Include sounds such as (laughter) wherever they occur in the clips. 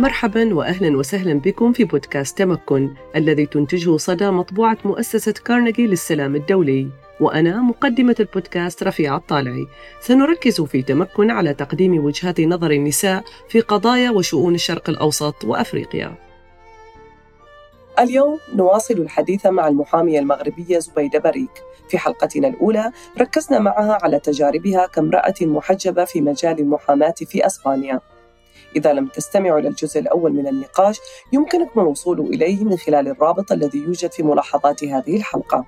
مرحبا واهلا وسهلا بكم في بودكاست تمكن الذي تنتجه صدى مطبوعة مؤسسة كارنيجي للسلام الدولي. وأنا مقدمة البودكاست رفيعة الطالعي. سنركز في تمكن على تقديم وجهات نظر النساء في قضايا وشؤون الشرق الأوسط وأفريقيا. اليوم نواصل الحديث مع المحامية المغربية زبيدة بريك في حلقتنا الأولى ركزنا معها على تجاربها كامرأة محجبة في مجال المحاماة في أسبانيا. إذا لم تستمعوا إلى الجزء الأول من النقاش يمكنكم الوصول إليه من خلال الرابط الذي يوجد في ملاحظات هذه الحلقة.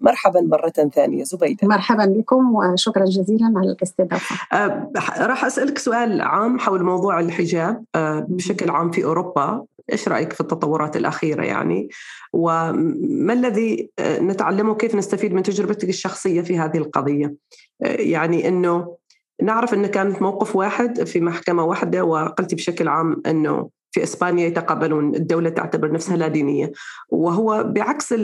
مرحبا مرة ثانية زبيدة. مرحبا بكم وشكرا جزيلا على الاستضافة. أه راح أسألك سؤال عام حول موضوع الحجاب أه بشكل عام في أوروبا. إيش رأيك في التطورات الأخيرة يعني؟ وما الذي نتعلمه كيف نستفيد من تجربتك الشخصية في هذه القضية؟ يعني أنه نعرف أنه كانت موقف واحد في محكمة واحدة وقلتي بشكل عام أنه في إسبانيا يتقبلون الدولة تعتبر نفسها لا دينية. وهو بعكس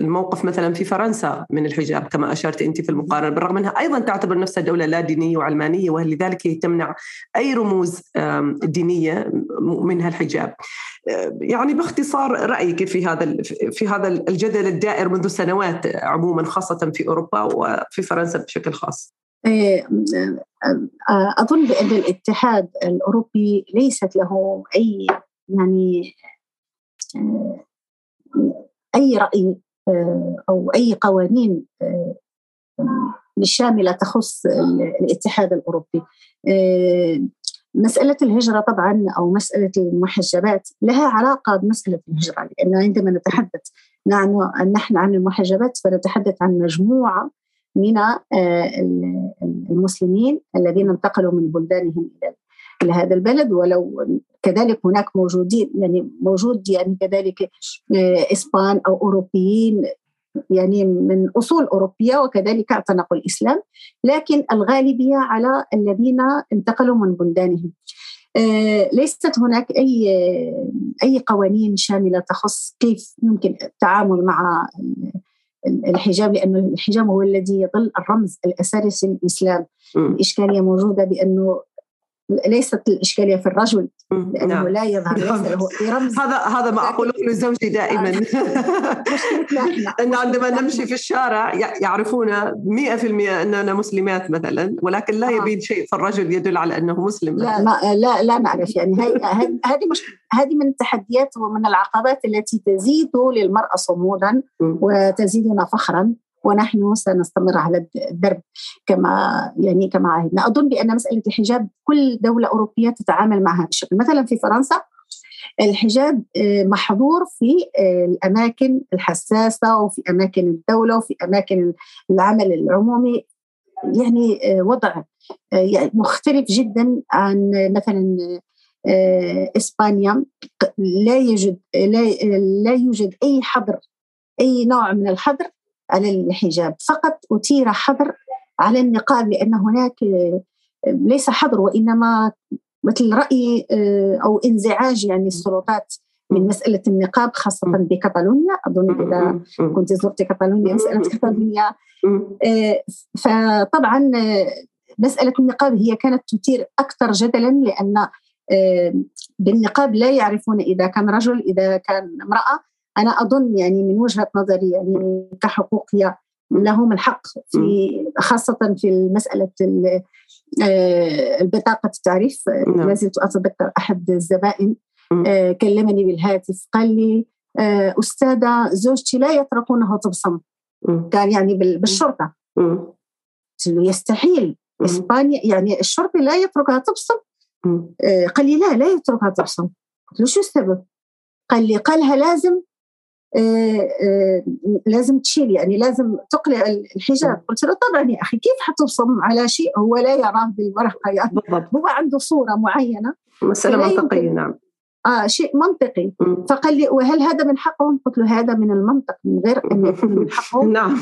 الموقف مثلا في فرنسا من الحجاب كما أشرت أنت في المقارنة بالرغم أنها أيضا تعتبر نفسها دولة لا دينية وعلمانية ولذلك هي تمنع أي رموز دينية منها الحجاب. يعني باختصار رأيك في هذا في هذا الجدل الدائر منذ سنوات عموما خاصة في أوروبا وفي فرنسا بشكل خاص. إيه، أظن بأن الاتحاد الأوروبي ليست له أي يعني أي رأي أو أي قوانين شاملة تخص الاتحاد الأوروبي. مسألة الهجرة طبعا أو مسألة المحجبات لها علاقة بمسألة الهجرة لأن عندما نتحدث نحن عن المحجبات فنتحدث عن مجموعة من آه، المسلمين الذين انتقلوا من بلدانهم إلى هذا البلد ولو كذلك هناك موجودين يعني موجود يعني كذلك آه، إسبان أو أوروبيين يعني من أصول أوروبية وكذلك اعتنقوا الإسلام لكن الغالبية على الذين انتقلوا من بلدانهم. آه، ليست هناك أي أي قوانين شاملة تخص كيف يمكن التعامل مع الحجاب لأنه الحجاب هو الذي يظل الرمز الأساسي للإسلام. الإشكالية موجودة بأنه ليست الإشكالية في الرجل لأنه نعم. لا يظهر رمز. هذا هذا ما أقوله لزوجي دائما. (laughs) (laughs) انه عندما نمشي في الشارع يعرفون 100% إننا مسلمات مثلا ولكن لا يبين شيء في الرجل يدل على أنه مسلم. لا ما لا لا نعرف. يعني هذه مش هذه من التحديات ومن العقبات التي تزيد للمرأة صمودا وتزيدنا فخرا. ونحن سنستمر على الدرب كما يعني كما عهدنا. أظن بأن مسألة الحجاب كل دولة أوروبية تتعامل معها بشكل مثلا في فرنسا الحجاب آه، محظور في آه، الأماكن الحساسة وفي أماكن الدولة وفي أماكن العمل العمومي. يعني آه، وضع يعني مختلف جدا عن مثلا إسبانيا. لا يوجد لا, لا يوجد أي حظر أي نوع من الحظر على الحجاب. فقط أثير حظر على النقاب لأن هناك ليس حظر وإنما مثل رأي أو انزعاج يعني السلطات من مسألة النقاب خاصة بكتالونيا أظن إذا كنت زرت كتالونيا مسألة كتالونيا فطبعا مسألة النقاب هي كانت تثير أكثر جدلا لأن بالنقاب لا يعرفون إذا كان رجل إذا كان امرأة. أنا أظن يعني من وجهة نظري يعني كحقوقيه لهم الحق في خاصة في مسألة آه، البطاقة التعريف. نعم. ما زلت أتذكر أحد الزبائن آه، كلمني بالهاتف قال لي آه، أستاذة زوجتي لا يتركونه تبصم. كان يعني بالشرطة. قلت له يستحيل. إسبانيا يعني الشرطي لا يتركها تبصم. قال لي لا لا يتركها تبصم. قلت له شو السبب؟ قال لي قالها لازم لازم تشيل يعني لازم تقلع الحجاب. قلت له طبعا يا أخي كيف حتبصم على شيء هو لا يراه بالورقة؟ يعني بالضبط. هو عنده صورة معينة. مسألة منطقية نعم. آه شيء منطقي. فقال لي وهل هذا من حقهم؟ قلت له هذا من المنطق من غير أن يكون من (laughs) حقهم. نعم.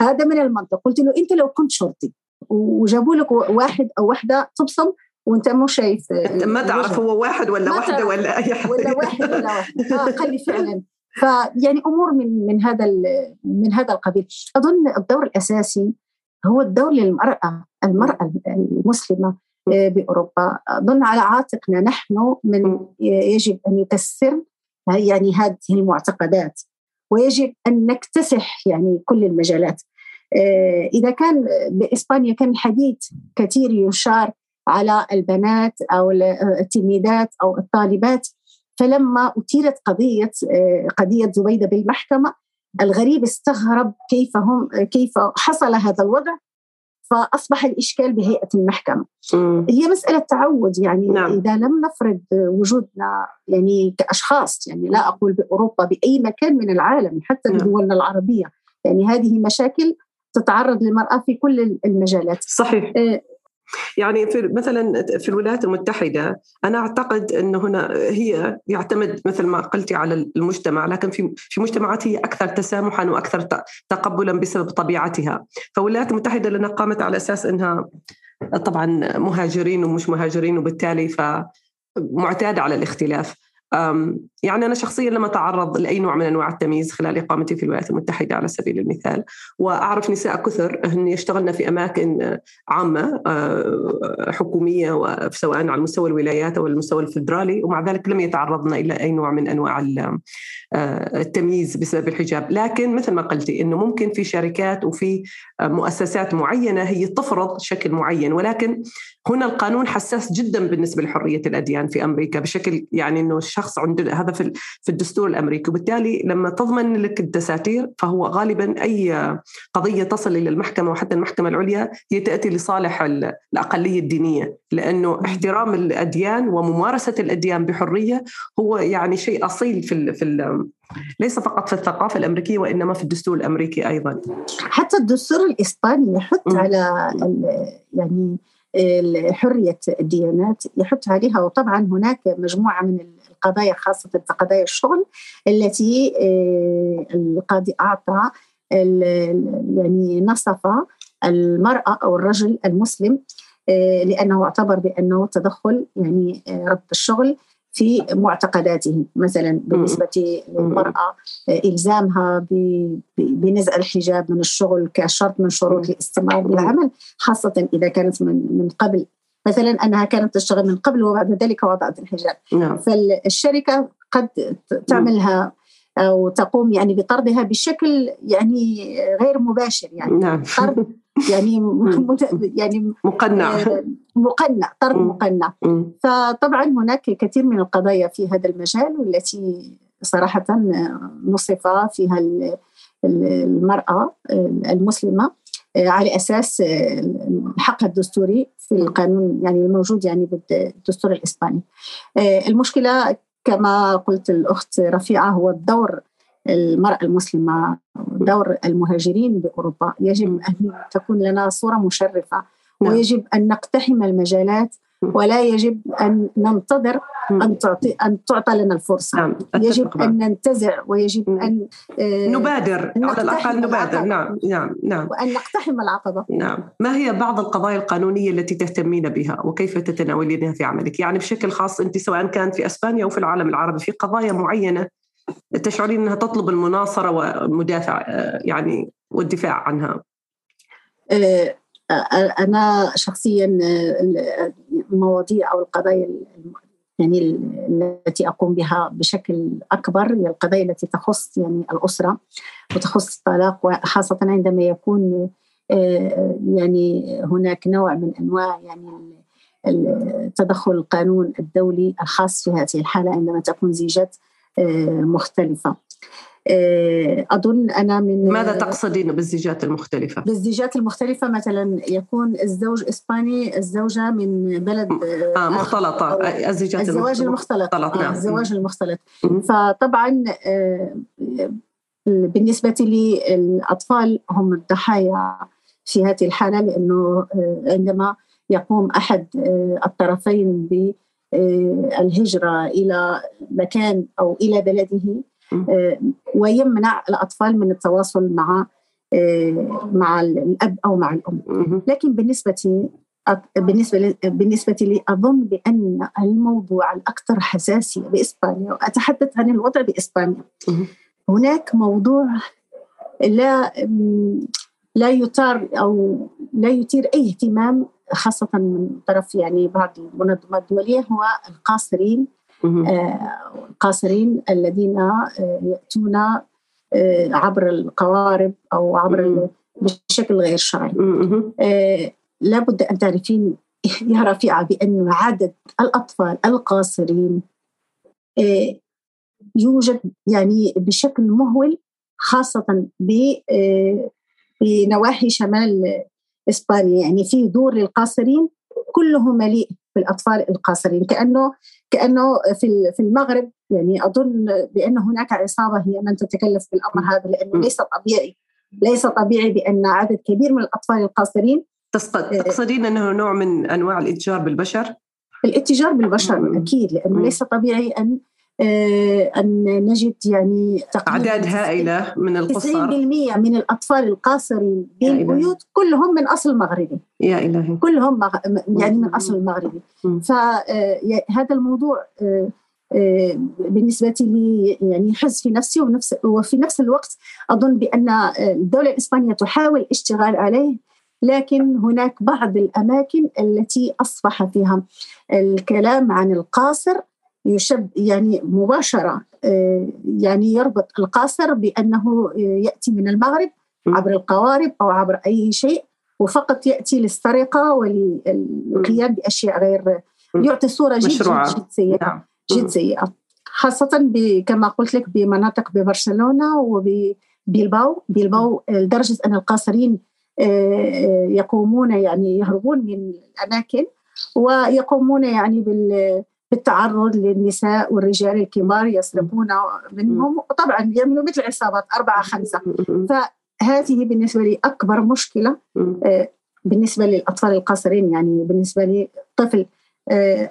هذا من المنطق. قلت له أنت لو كنت شرطي وجابوا لك واحد أو واحدة تبصم وأنت مو شايف ما تعرف هو واحد ولا واحدة ولا أي حاجة ولا واحد ولا واحد. (laughs) آه قال لي فعلا. فيعني أمور من من هذا من هذا القبيل. أظن الدور الأساسي هو الدور للمرأة المرأة المسلمة آه، بأوروبا. أظن على عاتقنا نحن من يجب أن يكسر يعني هذه المعتقدات ويجب أن نكتسح يعني كل المجالات. آه، إذا كان بإسبانيا كان الحديث كثير يشار على البنات أو التلميذات أو الطالبات فلما أثيرت قضية آه، قضية زبيدة بالمحكمة الغريب استغرب كيف هم كيف حصل هذا الوضع فأصبح الإشكال بهيئة المحكمة. م. هي مسألة تعود يعني نعم. إذا لم نفرض وجودنا يعني كأشخاص يعني لا أقول بأوروبا بأي مكان من العالم حتى نعم. بدولنا العربية يعني هذه مشاكل تتعرض للمرأة في كل المجالات. صحيح. يعني في مثلا في الولايات المتحدة أنا أعتقد إنه هنا هي يعتمد مثل ما قلتي على المجتمع لكن في في مجتمعات هي أكثر تسامحا وأكثر تقبلا بسبب طبيعتها. فالولايات المتحدة لانها قامت على أساس إنها طبعا مهاجرين ومش مهاجرين وبالتالي فمعتاده على الاختلاف. يعني أنا شخصيا لم أتعرض لأي نوع من أنواع التمييز خلال إقامتي في الولايات المتحدة على سبيل المثال. وأعرف نساء كثر هن يشتغلن في أماكن عامة آه، حكومية سواء على مستوى الولايات أو المستوى الفدرالي ومع ذلك لم يتعرضن إلى أي نوع من أنواع آه، التمييز بسبب الحجاب. لكن مثل ما قلتي أنه ممكن في شركات وفي مؤسسات معينة هي تفرض شكل معين. ولكن هنا القانون حساس جدا بالنسبة لحرية الأديان في أمريكا بشكل يعني أنه الشخص عنده هذا في في الدستور الأمريكي. وبالتالي لما تضمن لك الدساتير فهو غالبا أي قضية تصل إلى المحكمة وحتى المحكمة العليا هي تأتي لصالح الأقلية الدينية. لأنه احترام الأديان وممارسة الأديان بحرية هو يعني شيء أصيل في في ليس فقط في الثقافة الأمريكية وإنما في الدستور الأمريكي أيضا. حتى الدستور الإسباني يحث على يعني حرية الديانات يحث عليها. وطبعا هناك مجموعة من القضايا خاصة في قضايا الشغل التي آه، القاضي أعطى يعني نصف المرأة أو الرجل المسلم آه، لأنه اعتبر بأنه تدخل يعني آه، ربط الشغل في معتقداته. مثلا بالنسبة للمرأة إلزامها بنزع الحجاب من الشغل كشرط من شروط الاستمرار بالعمل خاصة إذا كانت من من قبل مثلا أنها كانت تشتغل من قبل وبعد ذلك وضعت الحجاب. نعم. فالشركة قد تعملها أو تقوم يعني بطردها بشكل يعني غير مباشر يعني. نعم. طرد (laughs) يعني يعني مقنع. آه، مقنع طرد مقنع. فطبعا هناك كثير من القضايا في هذا المجال والتي صراحة نصف فيها المرأة المسلمة. آه، على أساس الحق الدستوري في القانون يعني الموجود يعني بالدستور الإسباني. آه، المشكلة كما قلت الأخت رفيعة هو الدور المرأة المسلمة دور المهاجرين بأوروبا يجب أن تكون لنا صورة مشرفة نعم. ويجب أن نقتحم المجالات ولا يجب أن ننتظر أن تعطي أن تعطى لنا الفرصة. نعم. يجب أن ننتزع ويجب أن آه نبادر على الأقل نبادر. نعم نعم نعم. وأن نقتحم العقبة. نعم. ما هي بعض القضايا القانونية التي تهتمين بها؟ وكيف تتناولينها في عملك؟ يعني بشكل خاص أنت سواء كان في أسبانيا أو في العالم العربي في قضايا معينة تشعرين أنها تطلب المناصرة والمدافع آه، يعني والدفاع عنها؟ آه، أنا شخصيا المواضيع أو القضايا يعني التي أقوم بها بشكل أكبر هي القضايا التي تخص يعني الأسرة وتخص الطلاق وخاصة عندما يكون آه، يعني هناك نوع من أنواع يعني تدخل القانون الدولي الخاص في هذه الحالة عندما تكون زيجات آه، آه، أظن أنا من ماذا تقصدين بالزيجات المختلفة؟ بالزيجات المختلفة مثلا يكون الزوج إسباني الزوجة من بلد آه مختلطة الزيجات الزواج المختلط آه نعم. الزواج المختلط فطبعا آه بالنسبة لي الأطفال هم الضحايا في هذه الحالة لأنه آه عندما يقوم أحد آه الطرفين بالهجره إلى مكان أو إلى بلده آه، ويمنع الأطفال من التواصل مع آه، مع الأب أو مع الأم. لكن بالنسبة بالنسبة بالنسبة لي أظن بأن الموضوع الأكثر حساسية بإسبانيا وأتحدث عن الوضع بإسبانيا. هناك موضوع لا لا يثار أو لا يثير أي اهتمام خاصة من طرف يعني بعض المنظمات الدولية هو القاصرين القاصرين الذين يأتون عبر القوارب أو عبر بشكل غير شرعي. لابد أن تعرفين (laughs) يا رفيعة بأن عدد الأطفال القاصرين يوجد يعني بشكل مهول خاصة بنواحي شمال إسبانيا. يعني في دور للقاصرين كله مليء بالأطفال القاصرين. كأنه كأنه في في المغرب يعني أظن بأن هناك عصابة هي من تتكلف بالأمر هذا لأنه ليس طبيعي. ليس طبيعي بأن عدد كبير من الأطفال القاصرين تقصدين أنه نوع من أنواع الإتجار بالبشر؟ الإتجار بالبشر أكيد لأنه ليس طبيعي آه، أن نجد يعني أعداد هائلة من القصر؟ 90% من الأطفال القاصرين بالبيوت كلهم من أصل مغربي. يا إلهي. كلهم مغ... يعني من أصل مغربي فهذا آه، الموضوع آه، بالنسبة لي يعني يحز في نفسي ونفس وفي نفس الوقت أظن بأن الدولة الإسبانية تحاول اشتغال عليه لكن هناك بعض الأماكن التي أصبح فيها الكلام عن القاصر يشب يعني مباشرة آه، يعني يربط القاصر بأنه آه، يأتي من المغرب عبر القوارب أو عبر أي شيء وفقط يأتي للسرقة وللقيام بأشياء غير يعطي صورة جد جد, جد سيئة نعم. جد سيئة. خاصة كما قلت لك بمناطق ببرشلونة وبيلباو بيلباو. لدرجة أن القاصرين آه، يقومون يعني يهربون من الأماكن ويقومون يعني بال بالتعرض للنساء والرجال الكبار يسرقون منهم. وطبعا يعملوا مثل عصابات أربعة خمسة. فهذه بالنسبة لي أكبر مشكلة. آه، بالنسبة للأطفال القاصرين يعني بالنسبة لي طفل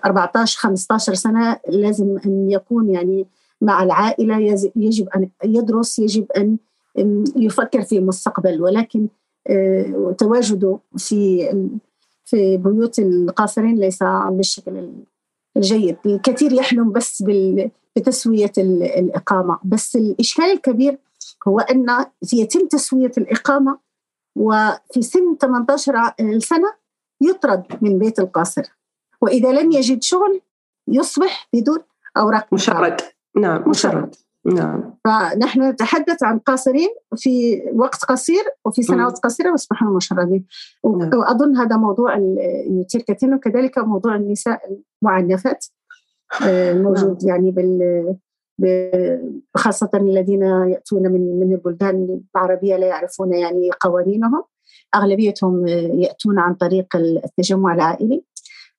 14 آه، 15 سنة لازم أن يكون يعني مع العائلة. يجب أن يدرس يجب أن يفكر في مستقبل ولكن آه، تواجده في في بيوت القاصرين ليس بالشكل جيد. الكثير يحلم بس بتسوية الإقامة. بس الإشكال الكبير هو أن يتم تسوية الإقامة وفي سن 18 سنة يطرد من بيت القاصر. وإذا لم يجد شغل يصبح بدون أوراق مشرد. نعم مشرد. نعم فنحن نتحدث عن قاصرين في وقت قصير وفي سنوات م. قصيرة واصبحوا مشردين نعم. وأظن هذا موضوع يثير كثيرا وكذلك موضوع النساء المعنفات آه، موجود نعم. يعني بال خاصة الذين يأتون من من البلدان العربية لا يعرفون يعني قوانينهم أغلبيتهم يأتون عن طريق التجمع العائلي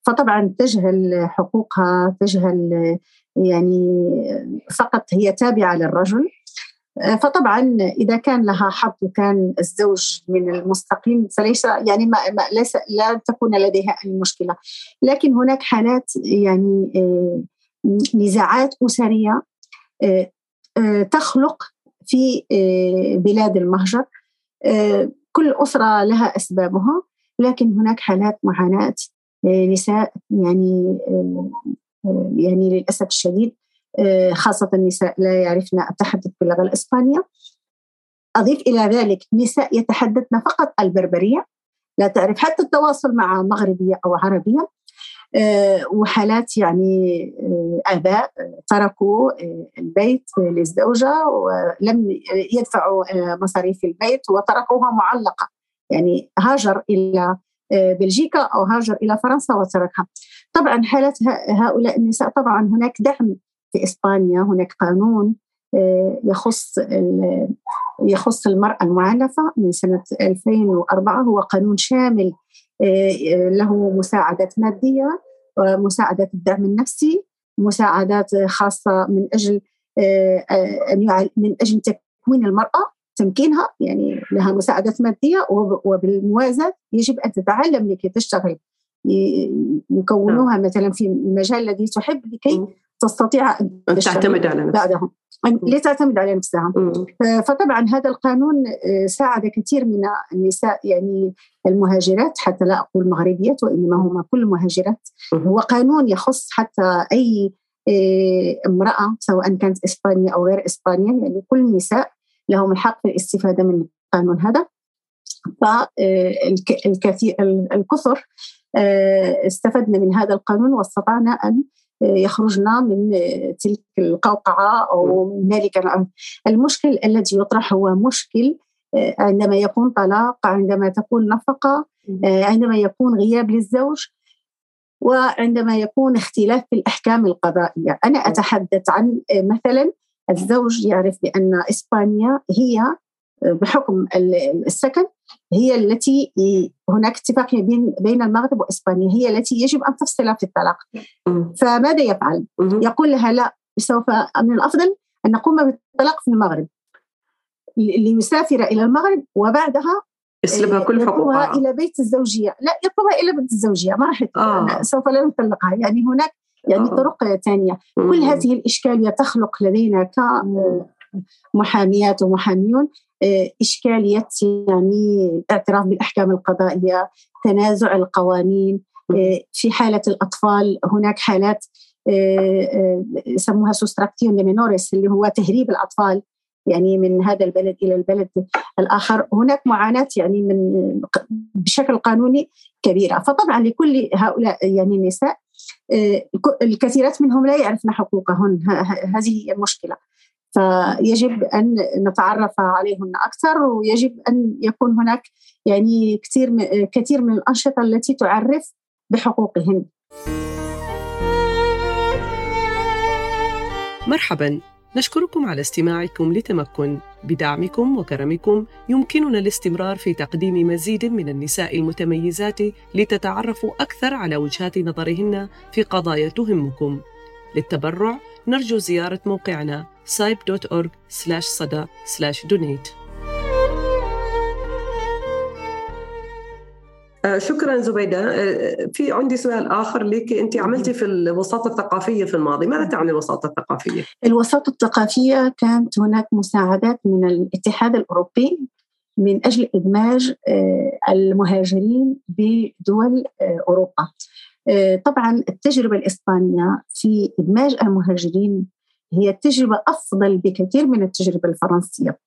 فطبعا تجهل حقوقها تجهل يعني فقط هي تابعة للرجل. فطبعا إذا كان لها حظ وكان الزوج من المستقيم فليس يعني ما, ما ليس لا تكون لديها أي مشكلة. لكن هناك حالات يعني آه، نزاعات أسرية آه، آه، تخلق في بلاد المهجر. كل أسرة لها أسبابها لكن هناك حالات معاناة نساء يعني يعني للأسف الشديد آه، خاصة النساء لا يعرفن التحدث باللغة الإسبانية. أضيف إلى ذلك نساء يتحدثن فقط البربرية لا تعرف حتى التواصل مع مغربية أو عربية. آه، وحالات يعني آه، آباء تركوا البيت للزوجة ولم يدفعوا مصاريف البيت وتركوها معلقة. يعني هاجر إلى بلجيكا أو هاجر إلى فرنسا وتركها. طبعا حالة هؤلاء النساء طبعا هناك دعم في إسبانيا هناك قانون آه، يخص يخص المرأة المعنفة من سنة 2004 هو قانون شامل آه، له مساعدات مادية ومساعدات الدعم النفسي مساعدات خاصة من أجل آه، من أجل تكوين المرأة تمكينها يعني لها مساعدات مادية وبالموازاة يجب أن تتعلم لكي تشتغل يكونوها نعم. مثلا في المجال الذي تحب لكي تستطيع أن تعتمد على نفسها بعدهم. لتعتمد على نفسها. فطبعا هذا القانون آه، ساعد كثير من النساء يعني المهاجرات حتى لا أقول مغربيات وإنما هم كل مهاجرات. هو قانون يخص حتى أي آه، امرأة سواء كانت إسبانيا أو غير إسبانيا يعني كل النساء لهم الحق في الاستفادة من القانون هذا. فالكثير الكثر استفدنا من هذا القانون واستطعنا أن يخرجنا من تلك القوقعة أو من ذلك المشكل الذي يطرح هو مشكل عندما يكون طلاق عندما تكون نفقة عندما يكون غياب للزوج وعندما يكون اختلاف في الأحكام القضائية. أنا أتحدث عن مثلا الزوج يعرف بأن إسبانيا هي بحكم السكن هي التي هناك اتفاقيه بين بين المغرب وإسبانيا هي التي يجب أن تفصل في الطلاق. فماذا يفعل؟ يقول لها لا سوف من الأفضل أن نقوم بالطلاق في المغرب. ليسافر إلى المغرب وبعدها يسلبها كل حقوقها إلى بيت الزوجية. لا يطلبها إلى بيت الزوجية ما راح آه. سوف لا نطلقها. يعني هناك يعني آه. طرق ثانية. كل هذه الإشكالية تخلق لدينا كمحاميات ومحاميون. آه، إشكالية يعني الاعتراف بالأحكام القضائية تنازع القوانين آه، في حالة الأطفال هناك حالات آه، يسموها سوستراكتيون لمينوريس اللي هو تهريب الأطفال يعني من هذا البلد إلى البلد الآخر. هناك معاناة يعني من بشكل قانوني كبيرة. فطبعا لكل هؤلاء يعني النساء الكثيرات منهم لا يعرفن حقوقهن. هذه هي المشكلة. فيجب أن نتعرف عليهن أكثر ويجب أن يكون هناك يعني كثير كثير من الأنشطة التي تعرف بحقوقهن. مرحبا. نشكركم على استماعكم لتمكن. بدعمكم وكرمكم يمكننا الاستمرار في تقديم مزيد من النساء المتميزات لتتعرفوا أكثر على وجهات نظرهن في قضايا تهمكم. للتبرع نرجو زيارة موقعنا site.org صدى donate آه، شكرا زبيدة. آه، في عندي سؤال آخر لك. أنت عملتي في الوساطة الثقافية في الماضي. ماذا تعني الوساطة الثقافية؟ الوساطة الثقافية كانت هناك مساعدات من الاتحاد الأوروبي من أجل إدماج آه، المهاجرين بدول أوروبا. طبعا التجربة الإسبانية في إدماج المهاجرين هي تجربة أفضل بكثير من التجربة الفرنسية.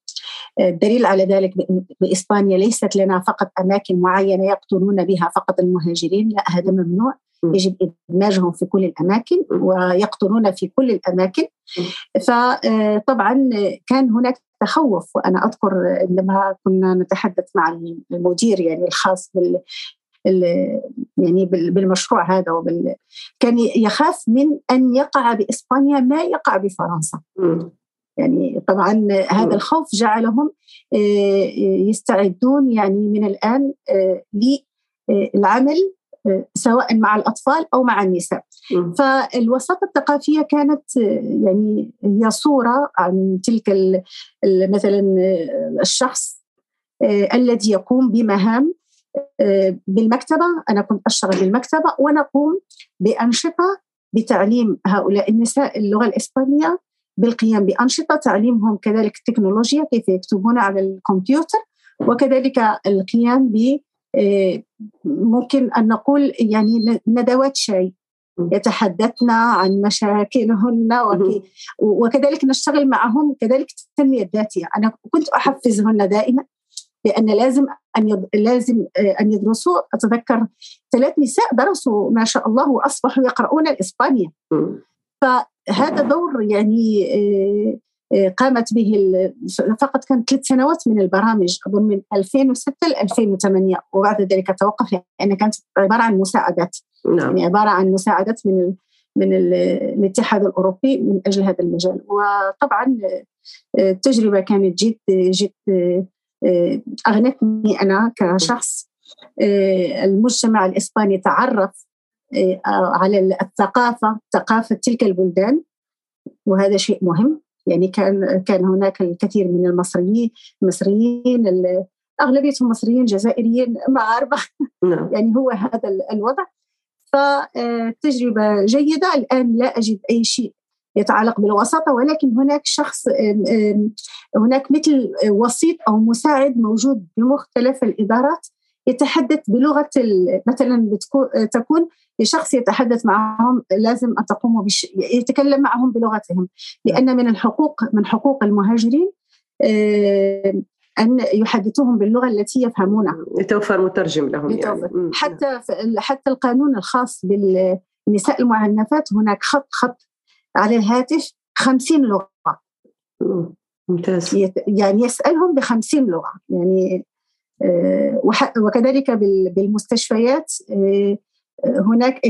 الدليل على ذلك بإسبانيا ليست لنا فقط أماكن معينة يقتلون بها فقط المهاجرين لا هذا ممنوع. يجب إدماجهم في كل الأماكن ويقتلون في كل الأماكن. فطبعا كان هناك تخوف وأنا أذكر عندما كنا نتحدث مع المدير يعني الخاص يعني بالمشروع هذا وبال كان يخاف من أن يقع بإسبانيا ما يقع بفرنسا. يعني طبعا هذا الخوف جعلهم آه، يستعدون يعني من الآن آه، للعمل آه، سواء مع الأطفال أو مع النساء. فالوساطة الثقافية كانت يعني هي صورة عن تلك مثلا الشخص الذي يقوم بمهام آه، بالمكتبة أنا كنت أشتغل بالمكتبة ونقوم بأنشطة بتعليم هؤلاء النساء اللغة الإسبانية بالقيام بأنشطة تعليمهم كذلك التكنولوجيا كيف يكتبون على الكمبيوتر وكذلك القيام ب آه، ممكن أن نقول يعني ندوات شاي يتحدثن عن مشاكلهن وكذلك نشتغل معهم كذلك التنمية الذاتية. أنا كنت أحفزهن دائما لأن لازم أن يد... لازم آه، أن يدرسوا. أتذكر ثلاث نساء درسوا ما شاء الله وأصبحوا يقرؤون الاسبانيا فهذا دور يعني آه، آه، قامت به فقط كانت ثلاث سنوات من البرامج أظن من 2006 ل 2008 وبعد ذلك توقف لأن كانت عبارة عن مساعدات. نعم. يعني عبارة عن مساعدات من من الاتحاد الأوروبي من أجل هذا المجال. وطبعا التجربة كانت جد جد آه، أغنتني أنا كشخص. آه، المجتمع الإسباني تعرف آه، على الثقافة ثقافة تلك البلدان وهذا شيء مهم. يعني كان كان هناك الكثير من المصريين المصريين أغلبيتهم مصريين جزائريين مغاربه نعم. يعني هو هذا الوضع. فتجربه جيدة. الآن لا أجد أي شيء يتعلق بالوساطة ولكن هناك شخص هناك مثل وسيط أو مساعد موجود بمختلف الإدارات يتحدث بلغة مثلا تكون لشخص يتحدث معهم لازم أن تقوموا بش يتكلم معهم بلغتهم لأن من الحقوق من حقوق المهاجرين أن يحدثوهم باللغة التي يفهمونها يتوفر مترجم لهم يتوفر. يعني. حتى حتى القانون الخاص بالنساء المعنفات هناك خط خط على الهاتف 50 لغة. ممتاز. يعني يسألهم ب 50 لغة. يعني آه، وكذلك بالمستشفيات آه، هناك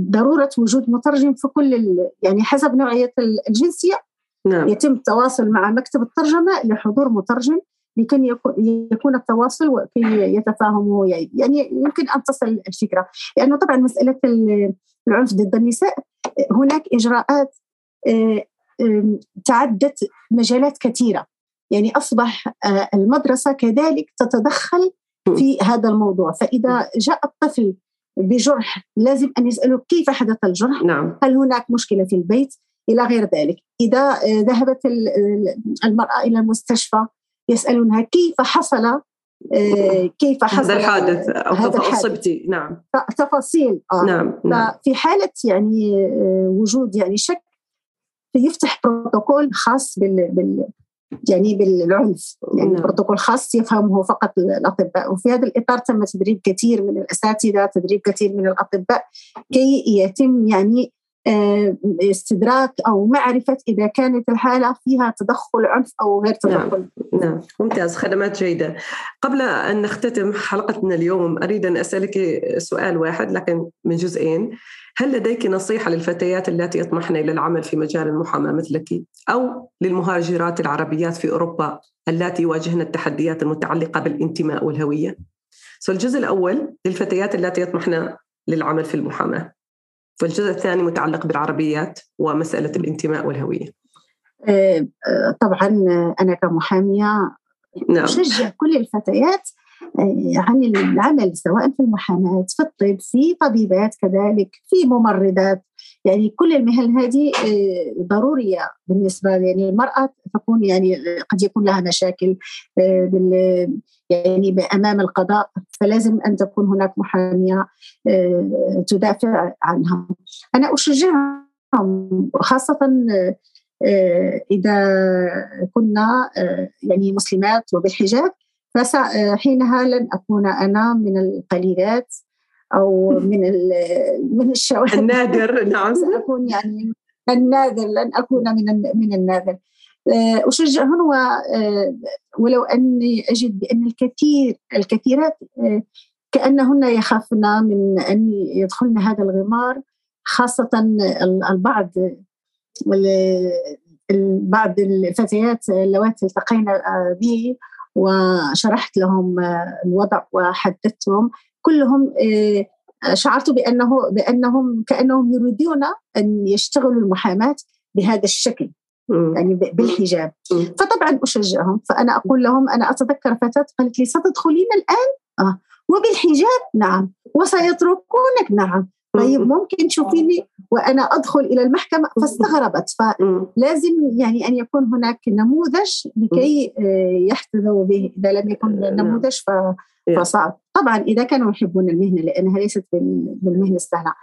ضرورة وجود مترجم في كل يعني حسب نوعية الجنسية. نعم. يتم التواصل مع مكتب الترجمة لحضور مترجم لكي يكون التواصل وكي يتفاهموا يعني يمكن أن تصل الفكرة. لأنه طبعا مسألة العنف ضد النساء هناك إجراءات تعدت مجالات كثيرة. يعني أصبح آه، المدرسة كذلك تتدخل في هذا الموضوع. فإذا جاء الطفل بجرح لازم أن يسأله كيف حدث الجرح؟ نعم. هل هناك مشكلة في البيت؟ إلى غير ذلك. إذا آه، ذهبت المرأة إلى المستشفى يسألونها كيف حصل آه، كيف حصل هذا الحادث أو أصبتي. نعم. تفاصيل آه. نعم, نعم. ففي حالة يعني وجود يعني شك يفتح بروتوكول خاص بال, بال يعني بالعنف يعني نعم. بروتوكول خاص يفهمه فقط الأطباء وفي هذا الإطار تم تدريب كثير من الأساتذة تدريب كثير من الأطباء كي يتم يعني استدراك أو معرفة إذا كانت الحالة فيها تدخل عنف أو غير نعم، تدخل. نعم, نعم. ممتاز خدمات جيدة. قبل أن نختتم حلقتنا اليوم أريد أن أسألك سؤال واحد لكن من جزئين. هل لديك نصيحة للفتيات اللاتي يطمحن إلى العمل في مجال المحاماة مثلك أو للمهاجرات العربيات في أوروبا اللاتي يواجهن التحديات المتعلقة بالانتماء والهوية؟ فالجزء الأول للفتيات اللاتي يطمحن للعمل في المحاماة. والجزء الثاني متعلق بالعربيات ومسألة الانتماء والهوية آه، طبعا أنا كمحامية نعم. أشجع كل الفتيات آه، عن العمل سواء في المحاماة في الطب في طبيبات كذلك في ممرضات يعني كل المهن هذه ضرورية بالنسبة يعني المرأة تكون يعني قد يكون لها مشاكل يعني أمام القضاء فلازم أن تكون هناك محامية آه، تدافع عنها. أنا أشجعهم خاصة آه، إذا كنا آه، يعني مسلمات وبالحجاب فحينها لن أكون أنا من القليلات أو (laughs) من من الشواذ النادر نعم. (laughs) ساكون يعني النادر لن أكون من من النادر. آه، أشجعهن آه، ولو أني أجد بأن الكثير الكثيرات آه، كأنهن يخافن من أن يدخلن هذا الغمار خاصة البعض بعض الفتيات اللواتي التقينا بي وشرحت لهم الوضع وحدثتهم. كلهم شعرت بانه بأنهم كأنهم يريدون أن يشتغلوا المحاماة بهذا الشكل يعني بالحجاب. فطبعا أشجعهم فأنا أقول لهم أنا أتذكر فتاة قالت لي ستدخلين الآن؟ آه. وبالحجاب؟ نعم. وسيتركونك؟ نعم. طيب ممكن تشوفيني وأنا أدخل إلى المحكمة؟ فاستغربت. فلازم يعني أن يكون هناك نموذج لكي آه، يحتذوا به. إذا لم يكن نعم. نموذج فصعب. طبعا إذا كانوا يحبون المهنة لأنها ليست بالمهنة السهلة.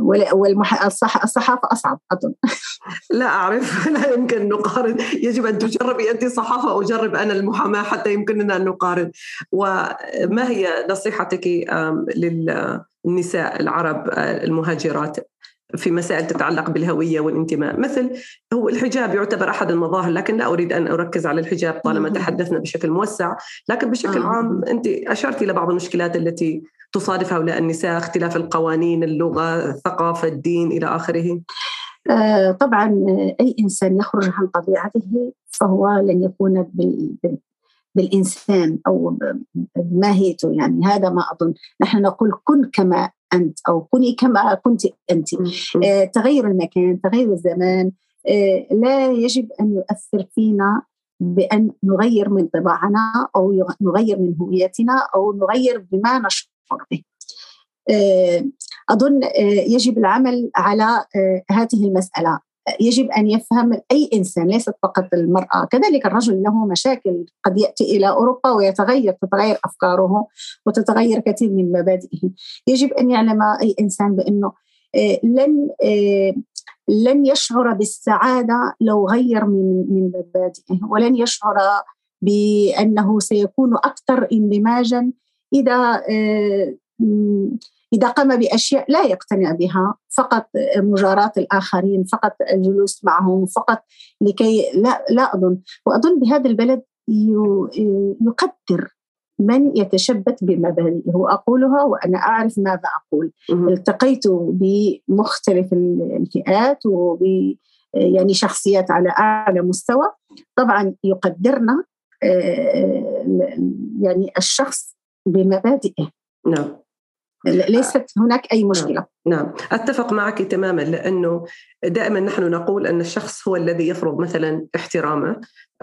والصحافة أصعب أظن. (laughs) لا أعرف (laughs) لا يمكن نقارن. يجب أن تجربي أنت صحافة وأجرب أنا المحاماة حتى يمكننا أن نقارن. وما هي نصيحتك للنساء العرب المهاجرات؟ في مسائل تتعلق بالهوية والانتماء. مثل هو الحجاب يعتبر أحد المظاهر لكن لا أريد أن أركز على الحجاب طالما تحدثنا بشكل موسع. لكن بشكل آه. عام أنت أشرت إلى بعض المشكلات التي تصادف هؤلاء النساء اختلاف القوانين اللغة الثقافة الدين إلى آخره. آه طبعا أي إنسان يخرج عن طبيعته فهو لن يكون بال بالإنسان أو بماهيته. يعني هذا ما أظن. نحن نقول كن كما أنت أو كوني كما كنت أنت. آه تغير المكان تغير الزمان آه لا يجب أن يؤثر فينا بأن نغير من طباعنا أو نغير من هويتنا أو نغير بما نشعر به. آه، أظن آه، يجب العمل على هذه المسألة. يجب أن يفهم أي إنسان ليست فقط المرأة. كذلك الرجل له مشاكل قد يأتي إلى أوروبا ويتغير تتغير أفكاره وتتغير كثير من مبادئه. يجب أن يعلم أي إنسان بأنه لن لن يشعر بالسعادة لو غير من من مبادئه ولن يشعر بأنه سيكون أكثر اندماجا إذا آه، إذا قام بأشياء لا يقتنع بها فقط مجاراة الآخرين فقط الجلوس معهم فقط لكي لا لا أظن. وأظن بهذا البلد يقدر من يتشبث بمبادئه. وأقولها وأنا أعرف ماذا أقول. التقيت بمختلف الفئات وب يعني شخصيات على أعلى مستوى. طبعا يقدرنا آه، يعني الشخص بمبادئه. نعم. ليست هناك أي مشكلة. نعم أتفق معك تماما لأنه دائما نحن نقول أن الشخص هو الذي يفرض مثلا احترامه.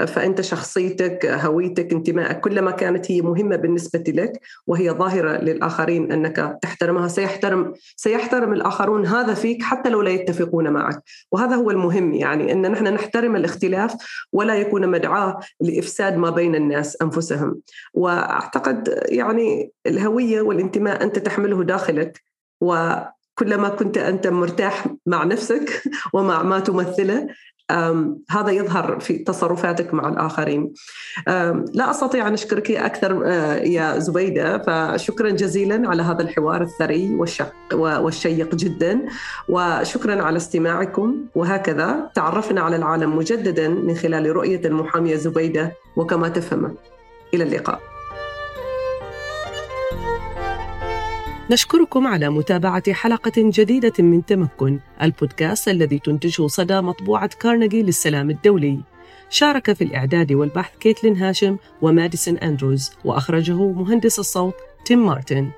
فأنت شخصيتك هويتك انتمائك كلما كانت هي مهمة بالنسبة لك وهي ظاهرة للآخرين أنك تحترمها سيحترم سيحترم الآخرون هذا فيك حتى لو لا يتفقون معك. وهذا هو المهم يعني أن نحن نحترم الاختلاف ولا يكون مدعاة لإفساد ما بين الناس أنفسهم. وأعتقد يعني الهوية والانتماء أنت تحمله داخلك و كلما كنت أنت مرتاح مع نفسك ومع ما تمثله هذا يظهر في تصرفاتك مع الآخرين. لا أستطيع أن أشكرك أكثر آه، يا زبيدة فشكرا جزيلا على هذا الحوار الثري والشق والشيق جدا وشكرا على استماعكم. وهكذا تعرفنا على العالم مجددا من خلال رؤية المحامية زبيدة وكما تفهم إلى اللقاء. نشكركم على متابعة حلقة جديدة من تمكن البودكاست الذي تنتجه صدى مطبوعة كارنيجي للسلام الدولي. شارك في الإعداد والبحث كيتلين هاشم وماديسون أندروز وأخرجه مهندس الصوت تيم مارتن.